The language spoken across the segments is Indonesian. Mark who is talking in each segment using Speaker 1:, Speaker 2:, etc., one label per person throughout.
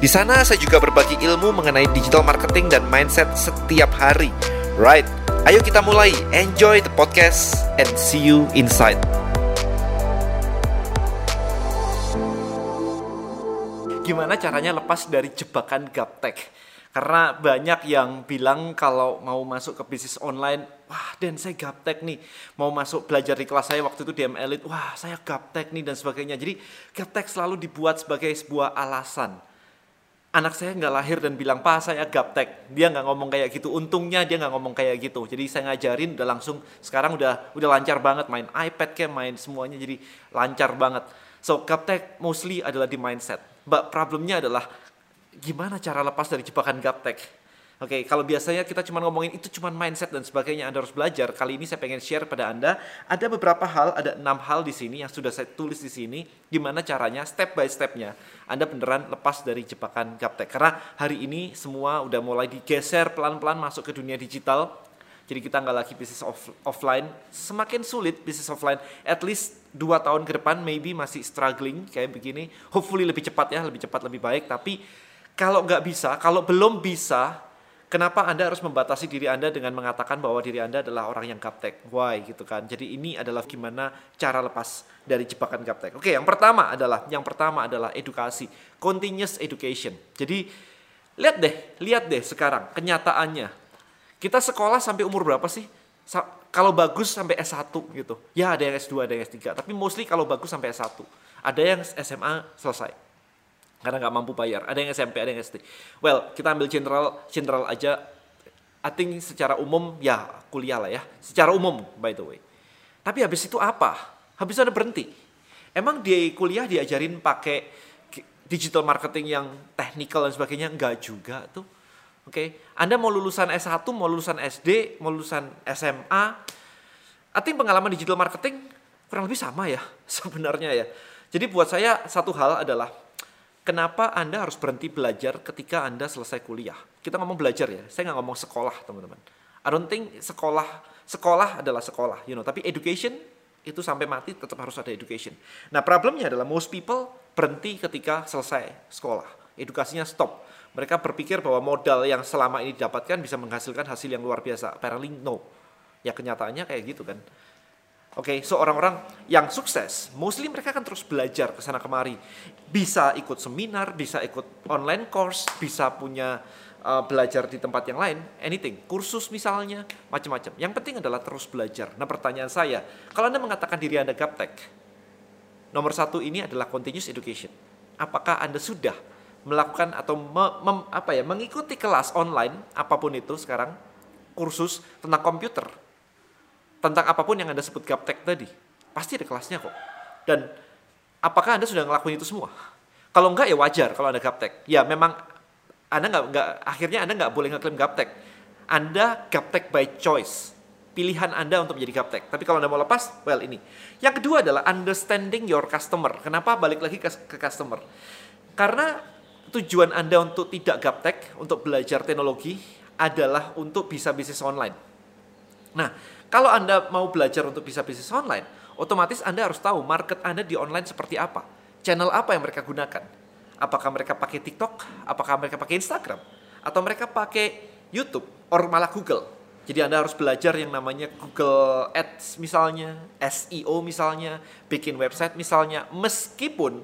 Speaker 1: Di sana saya juga berbagi ilmu mengenai digital marketing dan mindset setiap hari. Right, ayo kita mulai. Enjoy the podcast and see you inside. Gimana caranya lepas dari jebakan gaptek? Karena banyak yang bilang kalau mau masuk ke bisnis online, wah dan saya gaptek nih. Mau masuk belajar di kelas saya waktu itu di Elite, wah saya gaptek nih dan sebagainya. Jadi gaptek selalu dibuat sebagai sebuah alasan anak saya nggak lahir dan bilang pak saya gaptek. Dia nggak ngomong kayak gitu. Untungnya dia nggak ngomong kayak gitu. Jadi saya ngajarin udah langsung sekarang udah udah lancar banget main iPad kayak main semuanya jadi lancar banget. So gaptek mostly adalah di mindset. But problemnya adalah gimana cara lepas dari jebakan gaptek Oke, okay, kalau biasanya kita cuma ngomongin itu cuma mindset dan sebagainya, Anda harus belajar. Kali ini saya pengen share pada Anda, ada beberapa hal, ada enam hal di sini yang sudah saya tulis di sini, gimana caranya, step by stepnya, Anda beneran lepas dari jebakan gaptek. Karena hari ini semua udah mulai digeser pelan-pelan masuk ke dunia digital, jadi kita nggak lagi bisnis off, offline, semakin sulit bisnis offline, at least dua tahun ke depan maybe masih struggling kayak begini, hopefully lebih cepat ya, lebih cepat, lebih baik, tapi kalau nggak bisa, kalau belum bisa, Kenapa Anda harus membatasi diri Anda dengan mengatakan bahwa diri Anda adalah orang yang gaptek? Why gitu kan? Jadi ini adalah gimana cara lepas dari jebakan gaptek. Oke, yang pertama adalah yang pertama adalah edukasi, continuous education. Jadi lihat deh, lihat deh sekarang kenyataannya. Kita sekolah sampai umur berapa sih? Sa kalau bagus sampai S1 gitu. Ya ada yang S2, ada yang S3, tapi mostly kalau bagus sampai S1. Ada yang SMA selesai karena nggak mampu bayar. Ada yang SMP, ada yang SD. Well, kita ambil general general aja. I think secara umum ya kuliah lah ya. Secara umum by the way. Tapi habis itu apa? Habis itu ada berhenti. Emang di kuliah diajarin pakai digital marketing yang technical dan sebagainya? Enggak juga tuh. Oke, okay. Anda mau lulusan S1, mau lulusan SD, mau lulusan SMA, I think pengalaman digital marketing kurang lebih sama ya sebenarnya ya. Jadi buat saya satu hal adalah Kenapa Anda harus berhenti belajar ketika Anda selesai kuliah? Kita ngomong belajar ya, saya nggak ngomong sekolah teman-teman. I don't think sekolah sekolah adalah sekolah, you know. Tapi education itu sampai mati tetap harus ada education. Nah problemnya adalah most people berhenti ketika selesai sekolah, edukasinya stop. Mereka berpikir bahwa modal yang selama ini didapatkan bisa menghasilkan hasil yang luar biasa. Apparently no. Ya kenyataannya kayak gitu kan. Oke, okay, so orang-orang yang sukses, mostly mereka akan terus belajar ke sana kemari. Bisa ikut seminar, bisa ikut online course, bisa punya uh, belajar di tempat yang lain, anything, kursus misalnya, macam-macam. Yang penting adalah terus belajar. Nah, pertanyaan saya, kalau Anda mengatakan diri Anda gaptek, nomor satu ini adalah continuous education. Apakah Anda sudah melakukan atau me, mem, apa ya, mengikuti kelas online apa pun itu sekarang, kursus tentang komputer, tentang apa pun yang Anda sebut gaptek tadi, pasti ada kelasnya kok. Dan apakah Anda sudah ngelakuin itu semua? Kalau enggak ya wajar kalau Anda gaptek. Ya memang Anda nggak nggak akhirnya Anda nggak boleh ngeklaim gaptek. Anda gaptek by choice. Pilihan Anda untuk menjadi gaptek. Tapi kalau Anda mau lepas, well ini. Yang kedua adalah understanding your customer. Kenapa balik lagi ke, ke customer? Karena tujuan Anda untuk tidak gaptek, untuk belajar teknologi adalah untuk bisa bisnis online. Nah, kalau Anda mau belajar untuk bisa bisnis online, otomatis Anda harus tahu market Anda di online seperti apa. Channel apa yang mereka gunakan. Apakah mereka pakai TikTok? Apakah mereka pakai Instagram? Atau mereka pakai YouTube? Or malah Google? Jadi Anda harus belajar yang namanya Google Ads misalnya, SEO misalnya, bikin website misalnya, meskipun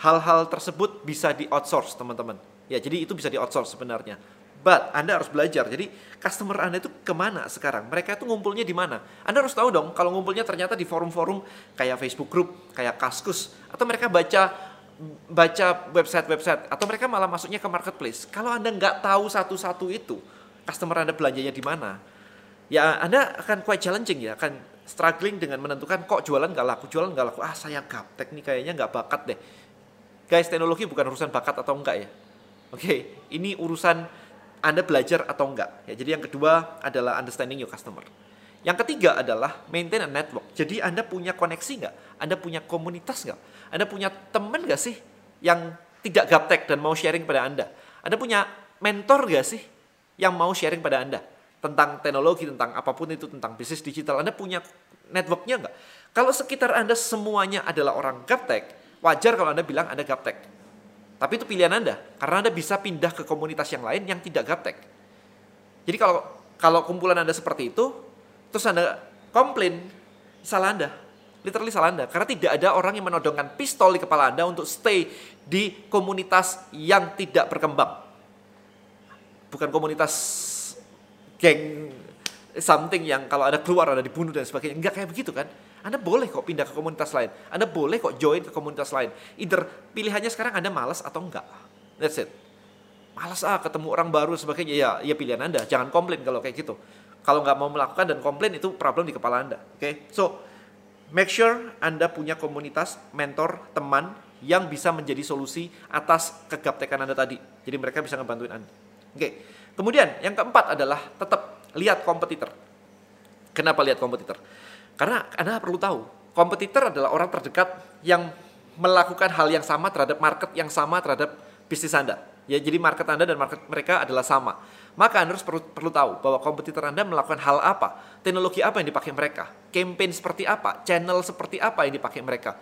Speaker 1: hal-hal tersebut bisa di outsource teman-teman. Ya, jadi itu bisa di outsource sebenarnya. But Anda harus belajar. Jadi customer Anda itu ke mana sekarang? Mereka itu ngumpulnya di mana? Anda harus tahu dong kalau ngumpulnya ternyata di forum-forum kayak Facebook Group, kayak Kaskus, atau mereka baca baca website-website, atau mereka malah masuknya ke marketplace. Kalau Anda nggak tahu satu-satu itu, customer Anda belanjanya di mana, ya Anda akan quite challenging ya, akan struggling dengan menentukan kok jualan nggak laku, jualan nggak laku, ah saya gaptek nih kayaknya nggak bakat deh. Guys, teknologi bukan urusan bakat atau enggak ya. Oke, Oke, ini urusan Anda belajar atau enggak. Ya, jadi yang kedua adalah understanding your customer. Yang ketiga adalah maintain a network. Jadi Anda punya koneksi nggak? Anda punya komunitas nggak? Anda punya teman nggak sih yang tidak gaptek dan mau sharing pada Anda? Anda punya mentor nggak sih yang mau sharing pada Anda? Tentang teknologi, tentang apa pun itu, tentang bisnis digital. Anda punya networknya nggak? Kalau sekitar Anda semuanya adalah orang gaptek, wajar kalau Anda bilang Anda gaptek. Tapi itu pilihan Anda, karena Anda bisa pindah ke komunitas yang lain yang tidak gaptek. Jadi kalau kalau kumpulan Anda seperti itu, terus Anda komplain, salah Anda. Literally salah Anda. Karena tidak ada orang yang menodongkan pistol di kepala Anda untuk stay di komunitas yang tidak berkembang. Bukan komunitas geng something yang kalau ada keluar ada dibunuh dan sebagainya. Enggak kayak begitu kan. Anda boleh kok pindah ke komunitas lain. Anda boleh kok join ke komunitas lain. Either pilihannya sekarang Anda malas atau enggak. That's it. Malas ah ketemu orang baru sebagainya. Ya, ya pilihan Anda. Jangan komplain kalau kayak gitu. Kalau nggak mau melakukan dan komplain itu problem di kepala Anda. Oke, okay? so make sure Anda punya komunitas, mentor, teman yang bisa menjadi solusi atas kegaptekan Anda tadi. Jadi mereka bisa ngebantuin Anda. Oke, okay. kemudian yang keempat adalah tetap lihat kompetitor. Kenapa lihat kompetitor? Karena Anda perlu tahu, kompetitor adalah orang terdekat yang melakukan hal yang sama terhadap market yang sama terhadap bisnis Anda. Ya, jadi market Anda dan market mereka adalah sama. Maka Anda harus perlu, perlu tahu bahwa kompetitor Anda melakukan hal apa, teknologi apa yang dipakai mereka, campaign seperti apa, channel seperti apa yang dipakai mereka.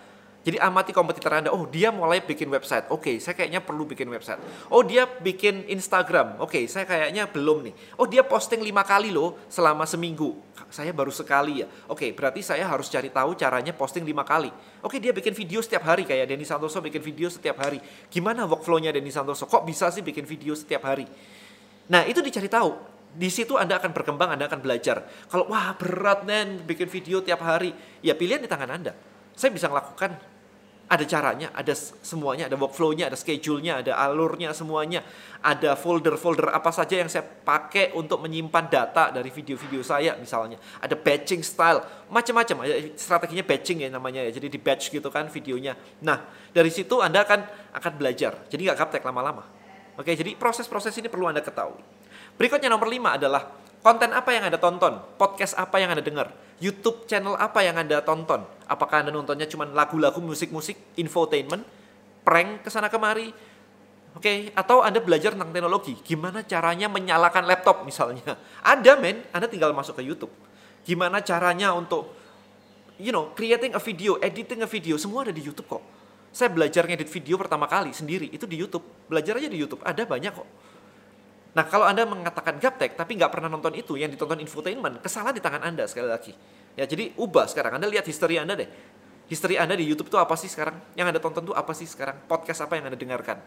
Speaker 1: Jadi amati kompetitor Anda. Oh, dia mulai bikin website. Oke, okay, saya kayaknya perlu bikin website. Oh, dia bikin Instagram. Oke, okay, saya kayaknya belum nih. Oh, dia posting lima kali loh selama seminggu. Saya baru sekali ya. Oke, okay, berarti saya harus cari tahu caranya posting lima kali. Oke, okay, dia bikin video setiap hari kayak Denny Santoso bikin video setiap hari. Gimana workflow-nya Denny Santoso? Kok bisa sih bikin video setiap hari? Nah, itu dicari tahu. Di situ Anda akan berkembang, Anda akan belajar. Kalau wah berat nen bikin video tiap hari, ya pilihan di tangan Anda. Saya bisa melakukan ada caranya, ada semuanya, ada workflow-nya, ada schedule-nya, ada alurnya semuanya, ada folder-folder apa saja yang saya pakai untuk menyimpan data dari video-video saya misalnya. Ada batching style, macam-macam. Strateginya batching ya namanya ya. Jadi di batch gitu kan videonya. Nah, dari situ Anda akan akan belajar. Jadi nggak gaptek lama-lama. Oke, jadi proses-proses ini perlu Anda ketahui. Berikutnya nomor lima adalah konten apa yang Anda tonton, podcast apa yang Anda dengar YouTube channel apa yang Anda tonton? Apakah Anda nontonnya cuma lagu-lagu, musik-musik, infotainment, prank ke sana kemari? Oke, okay. atau Anda belajar tentang teknologi, gimana caranya menyalakan laptop misalnya. Ada men, Anda tinggal masuk ke YouTube. Gimana caranya untuk you know, creating a video, editing a video, semua ada di YouTube kok. Saya belajar ngedit video pertama kali sendiri, itu di YouTube. Belajar aja di YouTube, ada banyak kok. Nah, kalau Anda mengatakan gaptek tapi nggak pernah nonton itu, yang ditonton infotainment, kesalahan di tangan Anda sekali lagi. Ya, jadi ubah sekarang. Anda lihat history Anda deh. History Anda di YouTube itu apa sih sekarang? Yang Anda tonton itu apa sih sekarang? Podcast apa yang Anda dengarkan?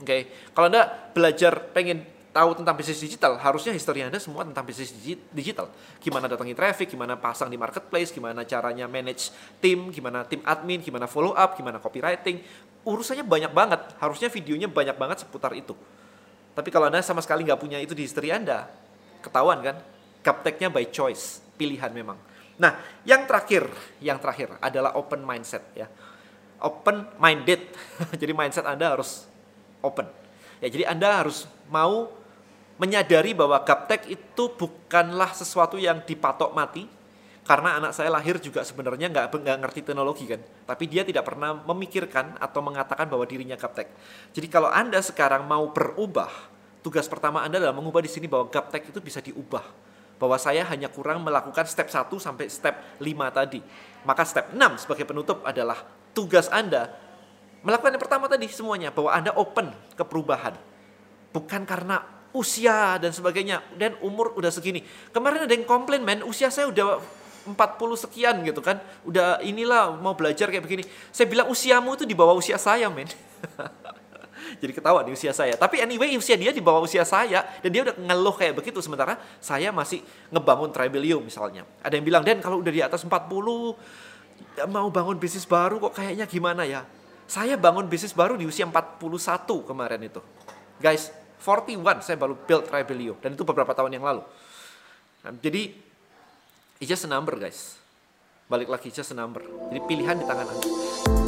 Speaker 1: Oke, okay. kalau Anda belajar pengen tahu tentang bisnis digital, harusnya history Anda semua tentang bisnis digital. Gimana datangi traffic, gimana pasang di marketplace, gimana caranya manage tim, gimana tim admin, gimana follow up, gimana copywriting. Urusannya banyak banget. Harusnya videonya banyak banget seputar itu. Tapi kalau Anda sama sekali nggak punya itu di history Anda, ketahuan kan? Gapteknya by choice, pilihan memang. Nah, yang terakhir, yang terakhir adalah open mindset ya. Open minded. jadi mindset Anda harus open. Ya, jadi Anda harus mau menyadari bahwa gaptek itu bukanlah sesuatu yang dipatok mati, karena anak saya lahir juga sebenarnya nggak nggak ngerti teknologi kan tapi dia tidak pernah memikirkan atau mengatakan bahwa dirinya gaptek jadi kalau anda sekarang mau berubah tugas pertama anda adalah mengubah di sini bahwa gaptek itu bisa diubah bahwa saya hanya kurang melakukan step 1 sampai step 5 tadi maka step 6 sebagai penutup adalah tugas anda melakukan yang pertama tadi semuanya bahwa anda open ke perubahan bukan karena usia dan sebagainya dan umur udah segini kemarin ada yang komplain men usia saya udah 40 sekian gitu kan. Udah inilah mau belajar kayak begini. Saya bilang usiamu itu di bawah usia saya, men. Jadi ketawa di usia saya. Tapi anyway usia dia di bawah usia saya dan dia udah ngeluh kayak begitu sementara saya masih ngebangun Tribelio misalnya. Ada yang bilang, "Den, kalau udah di atas 40 ya mau bangun bisnis baru kok kayaknya gimana ya?" Saya bangun bisnis baru di usia 41 kemarin itu. Guys, 41 saya baru build Tribelio dan itu beberapa tahun yang lalu. Nah, jadi It's just a number guys. Balik lagi, just a number. Jadi pilihan di tangan Anda.